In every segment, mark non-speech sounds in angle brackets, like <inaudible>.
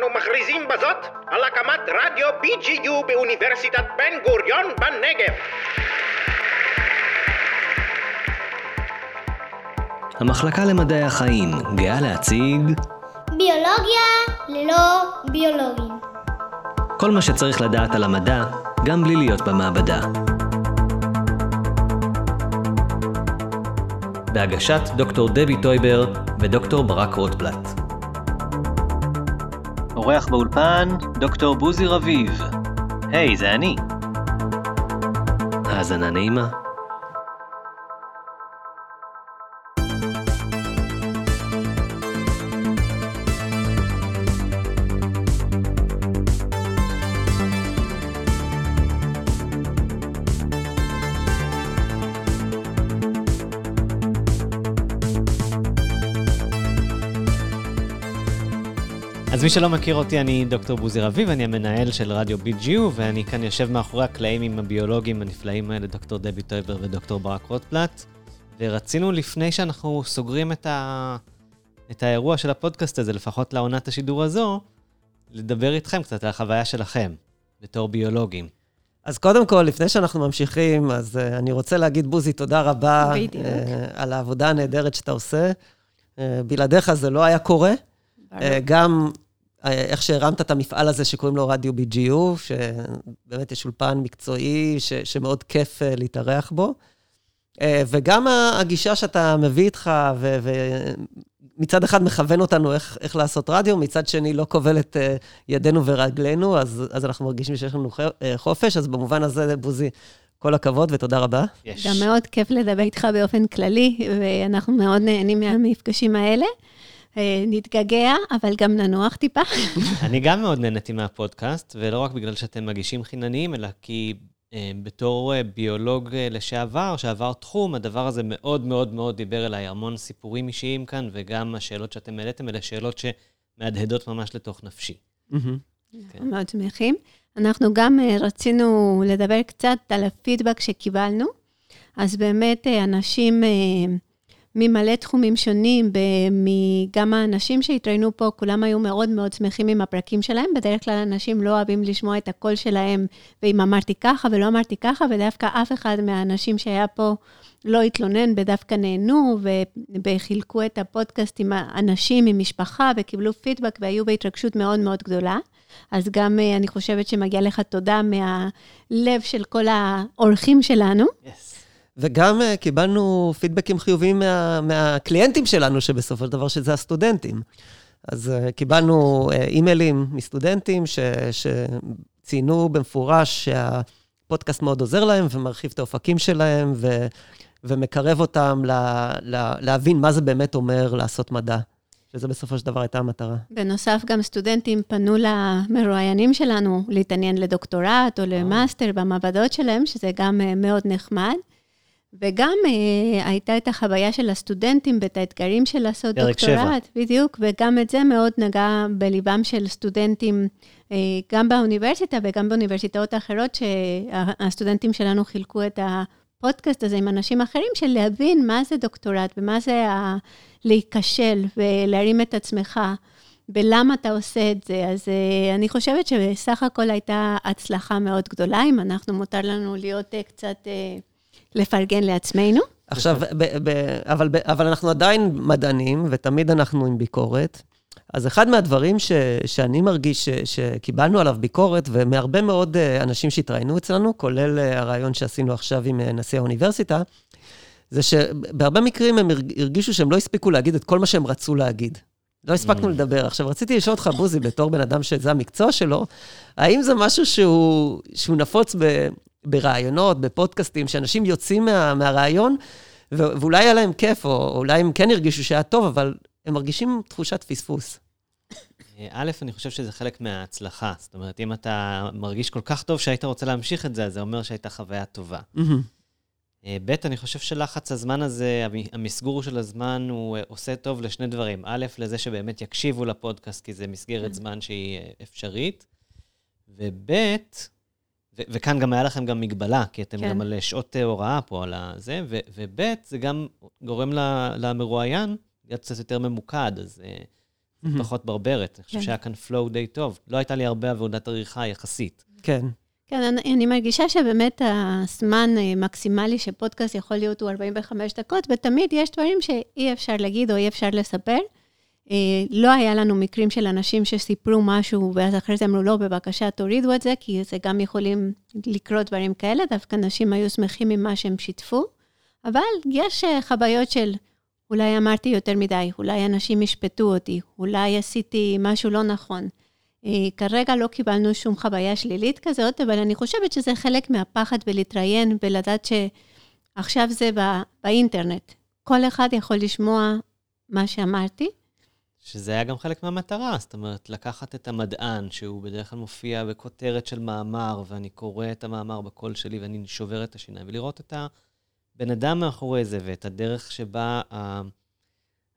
אנו מכריזים בזאת על הקמת רדיו BGU באוניברסיטת בן גוריון בנגב. המחלקה למדעי החיים גאה להציג ביולוגיה ללא ביולוגים. כל מה שצריך לדעת על המדע, גם בלי להיות במעבדה. בהגשת דוקטור דבי טויבר ודוקטור ברק רוטבלט. אורח באולפן, דוקטור בוזי רביב. היי, זה אני. האזנה נעימה. אז מי שלא מכיר אותי, אני דוקטור בוזי רביב, אני המנהל של רדיו BGU, ואני כאן יושב מאחורי הקלעים עם הביולוגים הנפלאים האלה, דוקטור דבי טויבר ודוקטור ברק רוטבלט. ורצינו, לפני שאנחנו סוגרים את, ה... את האירוע של הפודקאסט הזה, לפחות לעונת השידור הזו, לדבר איתכם קצת על החוויה שלכם, בתור ביולוגים. אז קודם כל, לפני שאנחנו ממשיכים, אז uh, אני רוצה להגיד, בוזי, תודה רבה uh, על העבודה הנהדרת שאתה עושה. Uh, בלעדיך זה לא היה קורה. Uh, גם איך שהרמת את המפעל הזה שקוראים לו רדיו BGU, שבאמת יש אולפן מקצועי ש, שמאוד כיף uh, להתארח בו. Uh, וגם הגישה שאתה מביא איתך, ומצד אחד מכוון אותנו איך, איך לעשות רדיו, מצד שני לא כובל את uh, ידינו ורגלינו, אז, אז אנחנו מרגישים שיש לנו חופש, אז במובן הזה, בוזי, כל הכבוד ותודה רבה. יש. גם מאוד כיף לדבר איתך באופן כללי, ואנחנו מאוד נהנים מהמפגשים האלה. נתגעגע, אבל גם ננוח טיפה. <laughs> אני גם מאוד נהניתי מהפודקאסט, ולא רק בגלל שאתם מגישים חינניים, אלא כי בתור ביולוג לשעבר, שעבר תחום, הדבר הזה מאוד מאוד מאוד דיבר אליי, המון סיפורים אישיים כאן, וגם השאלות שאתם העליתם, אלה שאלות שמהדהדות ממש לתוך נפשי. כן. מאוד שמחים. אנחנו גם רצינו לדבר קצת על הפידבק שקיבלנו. אז באמת, אנשים... ממלא תחומים שונים, גם האנשים שהתראינו פה, כולם היו מאוד מאוד שמחים עם הפרקים שלהם. בדרך כלל אנשים לא אוהבים לשמוע את הקול שלהם, ואם אמרתי ככה ולא אמרתי ככה, ודווקא אף אחד מהאנשים שהיה פה לא התלונן, ודווקא נהנו, וחילקו את הפודקאסט עם אנשים, עם משפחה, וקיבלו פידבק, והיו בהתרגשות מאוד מאוד גדולה. אז גם אני חושבת שמגיע לך תודה מהלב של כל האורחים שלנו. Yes. וגם uh, קיבלנו פידבקים חיוביים מה, מהקליינטים שלנו, שבסופו של דבר שזה הסטודנטים. אז uh, קיבלנו uh, אימיילים מסטודנטים ש, שציינו במפורש שהפודקאסט מאוד עוזר להם ומרחיב את האופקים שלהם ו, ומקרב אותם ל, ל, להבין מה זה באמת אומר לעשות מדע. שזה בסופו של דבר הייתה המטרה. בנוסף, גם סטודנטים פנו למרואיינים שלנו להתעניין לדוקטורט או למאסטר במעבדות שלהם, שזה גם מאוד נחמד. וגם אה, הייתה את החוויה של הסטודנטים ואת האתגרים של לעשות דוקטורט. בדיוק, וגם את זה מאוד נגע בליבם של סטודנטים, אה, גם באוניברסיטה וגם באוניברסיטאות האחרות, שהסטודנטים שלנו חילקו את הפודקאסט הזה עם אנשים אחרים, של להבין מה זה דוקטורט ומה זה ה... להיכשל ולהרים את עצמך. ולמה אתה עושה את זה. אז uh, אני חושבת שבסך הכל הייתה הצלחה מאוד גדולה, אם אנחנו, מותר לנו להיות uh, קצת... Uh, לפרגן לעצמנו. עכשיו, ב- ב- אבל, ב- אבל אנחנו עדיין מדענים, ותמיד אנחנו עם ביקורת. אז אחד מהדברים ש, שאני מרגיש ש, שקיבלנו עליו ביקורת, ומהרבה מאוד אה, אנשים שהתראיינו אצלנו, כולל אה, הרעיון שעשינו עכשיו עם אה, נשיא האוניברסיטה, זה שבהרבה מקרים הם הרגישו שהם לא הספיקו להגיד את כל מה שהם רצו להגיד. לא הספקנו mm. לדבר. עכשיו, רציתי לשאול אותך, בוזי, בתור בן אדם שזה המקצוע שלו, האם זה משהו שהוא, שהוא נפוץ ב, ברעיונות, בפודקאסטים, שאנשים יוצאים מה, מהרעיון, ו- ואולי היה להם כיף, או אולי הם כן הרגישו שהיה טוב, אבל הם מרגישים תחושת פספוס. א', אני חושב שזה חלק מההצלחה. זאת אומרת, אם אתה מרגיש כל כך טוב שהיית רוצה להמשיך את זה, אז זה אומר שהייתה חוויה טובה. ב', אני חושב שלחץ הזמן הזה, המסגור של הזמן, הוא אה, עושה טוב לשני דברים. א', לזה שבאמת יקשיבו לפודקאסט, כי זה מסגרת. זמן שהיא אה, אפשרית. וב', ו- וכאן גם היה לכם גם מגבלה, כי אתם כן. גם על שעות אה, הוראה פה, על הזה, ו- וב', זה גם גורם למרואיין להיות קצת יותר ממוקד, אז uh, קצת פחות ברברת. אני חושב כן. שהיה כאן flow די טוב. לא הייתה לי הרבה עבודת עריכה יחסית. כן. כן, אני, אני מרגישה שבאמת הזמן אה, מקסימלי שפודקאסט יכול להיות הוא 45 דקות, ותמיד יש דברים שאי אפשר להגיד או אי אפשר לספר. אה, לא היה לנו מקרים של אנשים שסיפרו משהו, ואז אחרי זה אמרו, לא, בבקשה, תורידו את זה, כי זה גם יכולים לקרות דברים כאלה, דווקא אנשים היו שמחים ממה שהם שיתפו. אבל יש אה, חוויות של, אולי אמרתי יותר מדי, אולי אנשים ישפטו אותי, אולי עשיתי משהו לא נכון. אה, כרגע לא קיבלנו שום חוויה שלילית כזאת, אבל אני חושבת שזה חלק מהפחד בלהתראיין ולדעת שעכשיו זה בא, באינטרנט. כל אחד יכול לשמוע מה שאמרתי. שזה היה גם חלק מהמטרה, זאת אומרת, לקחת את המדען, שהוא בדרך כלל מופיע בכותרת של מאמר, ואני קורא את המאמר בקול שלי ואני שובר את השיניים, ולראות את הבן אדם מאחורי זה, ואת הדרך שבה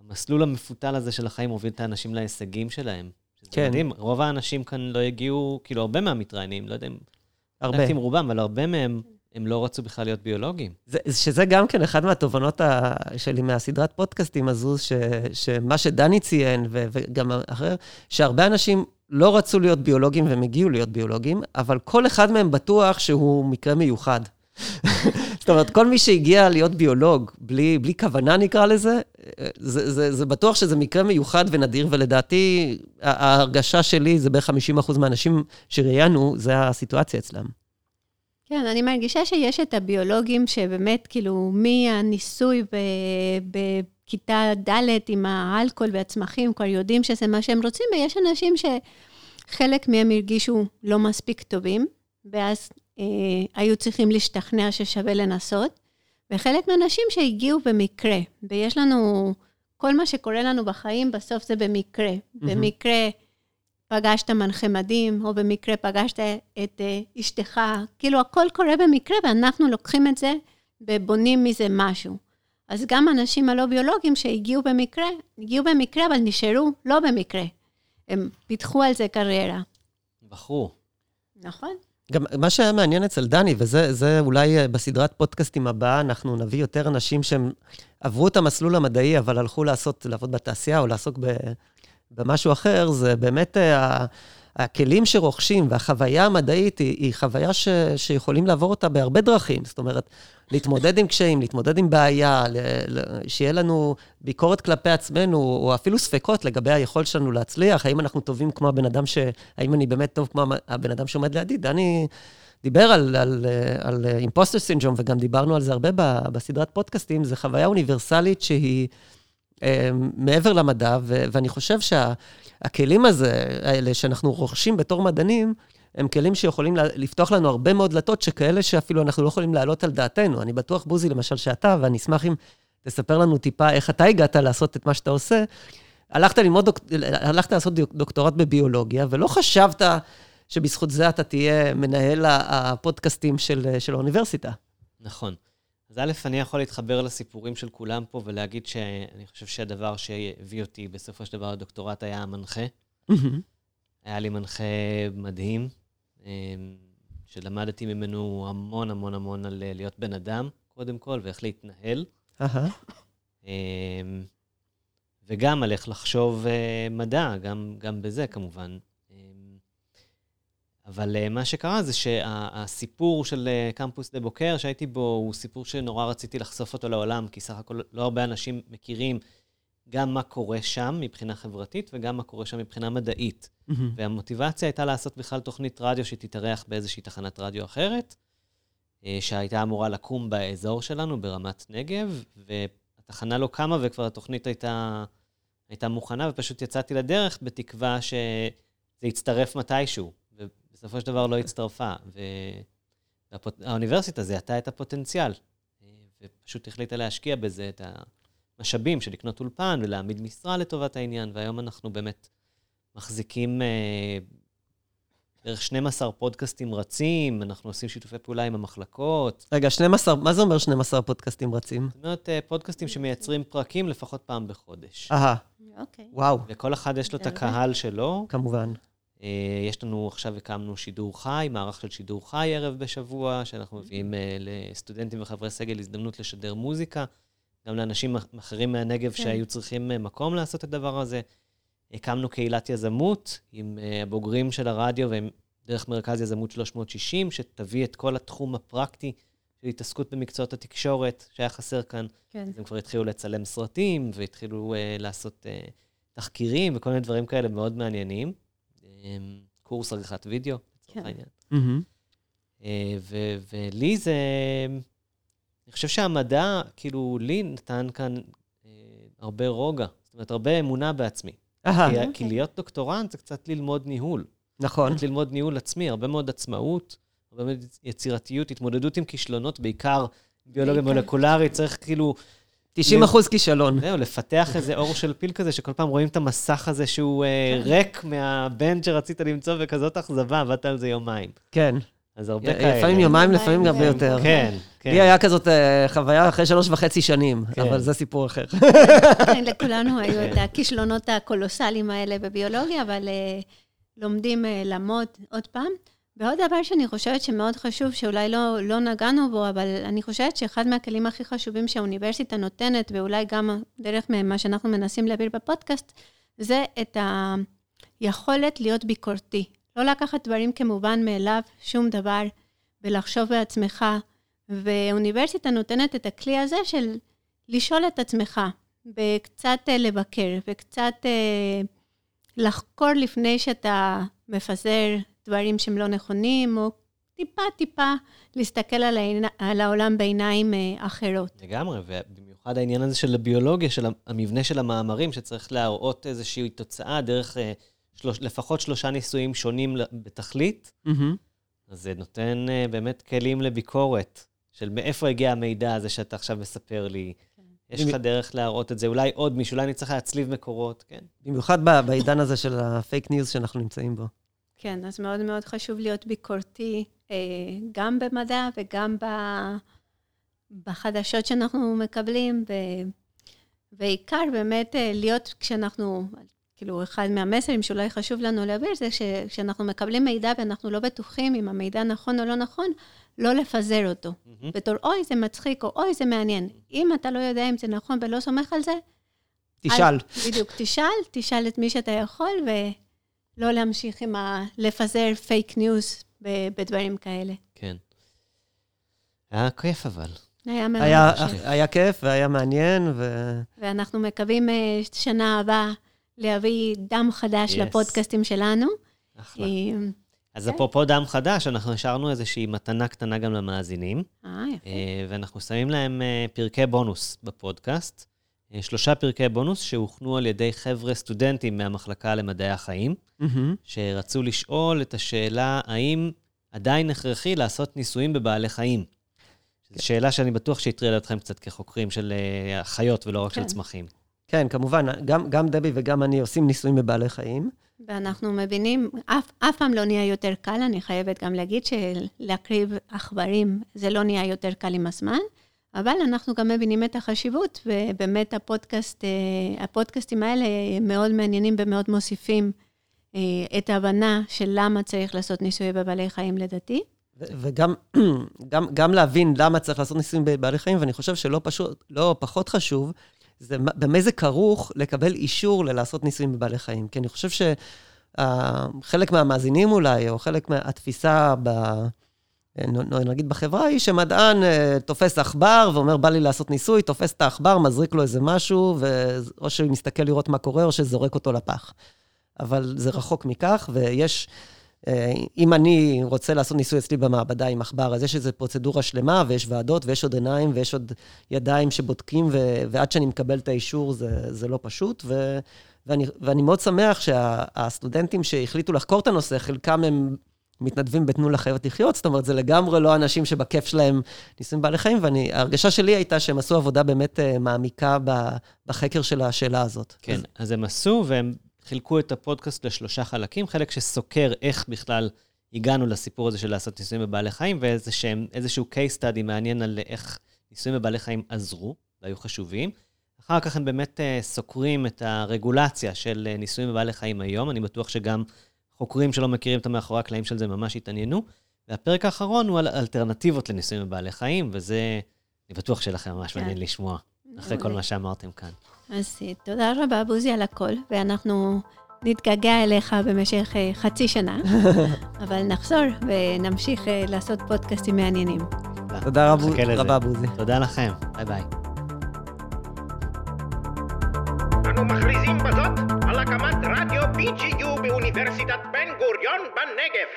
המסלול המפותל הזה של החיים מוביל את האנשים להישגים שלהם. שזה כן. מדהים, רוב האנשים כאן לא הגיעו, כאילו, הרבה מהמתראיינים, לא יודע אם... הרבה. עם רובם, אבל הרבה מהם, הם לא רצו בכלל להיות ביולוגים. זה, שזה גם כן אחד מהתובנות ה, שלי מהסדרת פודקאסטים הזו, ש, שמה שדני ציין, ו, וגם אחר, שהרבה אנשים לא רצו להיות ביולוגים והם הגיעו להיות ביולוגים, אבל כל אחד מהם בטוח שהוא מקרה מיוחד. <laughs> זאת אומרת, כל מי שהגיע להיות ביולוג, בלי, בלי כוונה נקרא לזה, זה, זה, זה בטוח שזה מקרה מיוחד ונדיר, ולדעתי, ההרגשה שלי זה בערך 50% מהאנשים שראיינו, זה הסיטואציה אצלם. כן, אני מרגישה שיש את הביולוגים שבאמת, כאילו, מהניסוי ב- בכיתה ד' עם האלכוהול והצמחים, כבר יודעים שזה מה שהם רוצים, ויש אנשים שחלק מהם הרגישו לא מספיק טובים, ואז אה, היו צריכים להשתכנע ששווה לנסות, וחלק מהאנשים שהגיעו במקרה, ויש לנו, כל מה שקורה לנו בחיים, בסוף זה במקרה. במקרה פגשת מנחה מדהים, או במקרה פגשת את אה, אשתך, כאילו הכל קורה במקרה, ואנחנו לוקחים את זה ובונים מזה משהו. אז גם אנשים הלא ביולוגיים שהגיעו במקרה, הגיעו במקרה, אבל נשארו לא במקרה. הם פיתחו על זה קריירה. בחרו. נכון? גם מה שהיה מעניין אצל דני, וזה זה אולי אה, בסדרת פודקאסטים הבאה, אנחנו נביא יותר אנשים שהם עברו את המסלול המדעי, אבל הלכו לעשות, לעבוד בתעשייה או לעסוק ב, במשהו אחר, זה באמת אה, הכלים שרוכשים והחוויה המדעית היא, היא חוויה ש, שיכולים לעבור אותה בהרבה דרכים. זאת אומרת, להתמודד עם קשיים, להתמודד עם בעיה, ל, ל, שיהיה לנו ביקורת כלפי עצמנו, או אפילו ספקות לגבי היכולת שלנו להצליח, האם אנחנו טובים כמו הבן אדם ש... האם אני באמת טוב כמו הבן אדם שעומד לידי. דני דיבר על, על, על אימפוסטר סינג'ום, וגם דיברנו על זה הרבה ב- בסדרת פודקאסטים, זו חוויה אוניברסלית שהיא... אה, מעבר למדע, ו- ואני חושב שהכלים הזה, האלה שאנחנו רוכשים בתור מדענים, הם כלים שיכולים לפתוח לנו הרבה מאוד דלתות, שכאלה שאפילו אנחנו לא יכולים להעלות על דעתנו. אני בטוח, בוזי, למשל, שאתה, ואני אשמח אם תספר לנו טיפה איך אתה הגעת לעשות את מה שאתה עושה. הלכת ללמוד, דוק... הלכת לעשות דוק- דוקטורט בביולוגיה, ולא חשבת שבזכות זה אתה תהיה מנהל הפודקאסטים של, של האוניברסיטה. נכון. אז א', אני יכול להתחבר לסיפורים של כולם פה ולהגיד שאני חושב שהדבר שהביא אותי בסופו של דבר לדוקטורט היה המנחה. היה לי מנחה מדהים, אמ, שלמדתי ממנו המון המון המון על אה, להיות בן אדם, קודם כל, ואיך להתנהל. אמ, וגם על איך לחשוב אה, מדע, גם, גם בזה כמובן. אבל אה, מה שקרה זה שהסיפור של אה, קמפוס דה בוקר שהייתי בו, הוא סיפור שנורא רציתי לחשוף אותו לעולם, כי סך הכל לא הרבה אנשים מכירים גם מה קורה שם מבחינה חברתית וגם מה קורה שם מבחינה מדעית. והמוטיבציה הייתה לעשות בכלל תוכנית רדיו שתתארח באיזושהי תחנת רדיו אחרת, אה, שהייתה אמורה לקום באזור שלנו, ברמת נגב, והתחנה לא קמה וכבר התוכנית הייתה, הייתה מוכנה, ופשוט יצאתי לדרך בתקווה שזה יצטרף מתישהו, ובסופו של דבר לא הצטרפה. והאוניברסיטה זיהתה את הפוטנציאל, אה, ופשוט החליטה להשקיע בזה את המשאבים של לקנות אולפן ולהעמיד משרה לטובת העניין, והיום אנחנו באמת מחזיקים אה, בערך 12 פודקאסטים רצים, אנחנו עושים שיתופי פעולה עם המחלקות. רגע, 12, מה זה אומר 12 פודקאסטים רצים? זאת אומרת, אה, פודקאסטים שמייצרים פרקים לפחות פעם בחודש. אהה, אוקיי. וואו, וכל אחד יש לו את הרבה. הקהל שלו. כמובן. אה, יש לנו, עכשיו הקמנו שידור חי, מערך של שידור חי ערב בשבוע, שאנחנו מביאים אה, לסטודנטים וחברי סגל הזדמנות לשדר מוזיקה, גם לאנשים אחרים מהנגב כן. שהיו צריכים אה, מקום לעשות את הדבר הזה. הקמנו קהילת יזמות עם הבוגרים של הרדיו, והם דרך מרכז יזמות 360, שתביא את כל התחום הפרקטי של התעסקות במקצועות התקשורת, שהיה חסר כאן. כן. אז הם כבר התחילו לצלם סרטים, והתחילו uh, לעשות uh, תחקירים וכל מיני דברים כאלה מאוד מעניינים. Um, קורס עריכת וידאו, לצורך כן. העניין. אה, ו- ולי זה... אני חושב שהמדע, כאילו, לי נתן כאן אה, הרבה רוגע. זאת אומרת, הרבה אמונה בעצמי. אהה, כי, כי להיות דוקטורנט זה קצת ללמוד ניהול. נכון. קצת ללמוד ניהול עצמי, הרבה מאוד עצמאות, הרבה מאוד יצירתיות, התמודדות עם כישלונות, בעיקר ביולוגיה. מולקולרית, צריך כאילו, 90 אחוז כישלון. זהו, לפתח איזה אור של פיל כזה, שכל פעם רואים את המסך הזה שהוא אה, ריק מהבן שרצית למצוא, וכזאת אכזבה, עבדת על זה יומיים. כן. אז הרבה כאלה. לפעמים יומיים, לפעמים הרבה כן. יותר. כן, כן. לי היה כזאת אה, חוויה אחרי שלוש וחצי שנים, כן. אבל זה סיפור אחר. כן, לכולנו היו את הכישלונות הקולוסליים האלה בביולוגיה, אבל uh, לומדים uh, לעמוד עוד פעם. ועוד דבר שאני חושבת שמאוד חשוב, שאולי לא, לא נגענו בו, אבל אני חושבת שאחד מהכלים הכי חשובים שהאוניברסיטה נותנת, ואולי גם דרך מה שאנחנו מנסים להעביר בפודקאסט, זה את היכולת להיות ביקורתי. לא לקחת דברים כמובן מאליו, שום דבר, ולחשוב בעצמך. ואוניברסיטה נותנת את הכלי הזה של לשאול את עצמך, וקצת אה, לבקר, וקצת אה, לחקור לפני שאתה מפזר דברים שהם לא נכונים, או טיפה-טיפה להסתכל על, העיני, על העולם בעיניים אה, אחרות. לגמרי, ובמיוחד העניין הזה של הביולוגיה, של המבנה של המאמרים, שצריך להראות איזושהי תוצאה דרך אה, שלוש, לפחות שלושה ניסויים שונים בתכלית, מהמם. אז זה נותן אה, באמת כלים לביקורת, של מאיפה הגיע המידע הזה שאתה עכשיו מספר לי. יש לך דרך להראות את זה, אולי עוד מישהו, אולי אני צריך להצליב מקורות, כן. במיוחד בעידן הזה של ה fake news שאנחנו נמצאים בו. כן, אז מאוד מאוד חשוב להיות ביקורתי, אה, גם במדע וגם ב, בחדשות שאנחנו מקבלים, ו, ועיקר באמת אה, להיות כשאנחנו, כאילו אחד מהמסרים שאולי חשוב לנו להעביר, זה שכשאנחנו מקבלים מידע ואנחנו לא בטוחים אם המידע נכון או לא נכון, לא לפזר אותו. מהמם. בתור אוי, זה מצחיק, או אוי, זה מעניין. אם אתה לא יודע אם זה נכון ולא סומך על זה, תשאל. אל- בדיוק, תשאל, תשאל את מי שאתה יכול, ולא להמשיך עם ה... לפזר fake news בדברים כאלה. כן. היה כיף אבל. היה מאוד היה, חשוב. היה כיף והיה מעניין, ו... ואנחנו מקווים אה, שנה הבאה להביא דם חדש Yes. לפודקאסטים שלנו. אחלה. אה, אז כן. אפרופו דם חדש, אנחנו השארנו איזושהי מתנה קטנה גם למאזינים. אה, יפה. אה, ואנחנו שמים להם אה, פרקי בונוס בפודקאסט. שלושה פרקי בונוס שהוכנו על ידי חבר'ה סטודנטים מהמחלקה למדעי החיים, מהמם. שרצו לשאול את השאלה האם עדיין הכרחי לעשות ניסויים בבעלי חיים. זו שאלה שאני בטוח שהטרידה אתכם קצת כחוקרים של אה, חיות ולא רק של כן. צמחים. כן, כמובן, גם, גם דבי וגם אני עושים ניסויים בבעלי חיים. ואנחנו מבינים, אף, אף פעם לא נהיה יותר קל, אני חייבת גם להגיד שלהקריב עכברים זה לא נהיה יותר קל עם הזמן, אבל אנחנו גם מבינים את החשיבות, ובאמת הפודקאסט, אה, הפודקאסטים האלה מאוד מעניינים ומאוד מוסיפים אה, את ההבנה של למה צריך לעשות ניסוי בבעלי חיים לדעתי. וגם <clears throat> גם, גם להבין למה צריך לעשות ניסויים בבעלי חיים, ואני חושב שלא פשוט, לא פחות חשוב, זה מה- במה זה כרוך לקבל אישור ללעשות ניסויים בבעלי חיים. כי אני חושב שחלק מהמאזינים אולי, או חלק מהתפיסה ב... נגיד בחברה היא שמדען אה, תופס עכבר ואומר, בא לי לעשות ניסוי, תופס את העכבר, מזריק לו איזה משהו, ואו שהוא מסתכל לראות מה קורה, או שזורק אותו לפח. אבל זה רחוק מכך, ויש... אה, אם אני רוצה לעשות ניסוי אצלי במעבדה עם עכבר, אז יש איזו פרוצדורה שלמה, ויש ועדות, ויש עוד עיניים, ויש עוד ידיים שבודקים, ו- ועד שאני מקבל את האישור זה, זה לא פשוט. ו- ואני, ואני מאוד שמח שהסטודנטים שהחליטו לחקור את הנושא, חלקם הם מתנדבים בתנו לחיות לחיות, זאת אומרת, זה לגמרי לא אנשים שבכיף שלהם ניסויים בעלי חיים, וההרגשה שלי הייתה שהם עשו עבודה באמת אה, מעמיקה בחקר של השאלה הזאת. כן, אז הם עשו, והם חילקו את הפודקאסט לשלושה חלקים, חלק שסוקר איך בכלל הגענו לסיפור הזה של לעשות ניסויים בבעלי חיים, ואיזשהו case study מעניין על איך ניסויים בבעלי חיים עזרו, והיו חשובים. אחר כך הם באמת אה, סוקרים את הרגולציה של אה, ניסויים בבעלי חיים היום. אני בטוח שגם חוקרים שלא מכירים את המאחורי הקלעים של זה ממש התעניינו. והפרק האחרון הוא על אלטרנטיבות לניסויים בבעלי חיים, וזה, אני בטוח שיהיה לכם ממש כן. מעניין לשמוע, אחרי כל. מה שאמרתם כאן. אז אה, תודה רבה, בוזי, על הכל, ואנחנו נתגעגע אליך במשך אה, חצי שנה, <laughs> אבל נחזור ונמשיך אה, לעשות פודקאסטים מעניינים. תודה. רבה, בוזי. תודה לכם, ביי ביי. אנו מכריזים בזאת על הקמת רדיו BGU באוניברסיטת בן גוריון בנגב.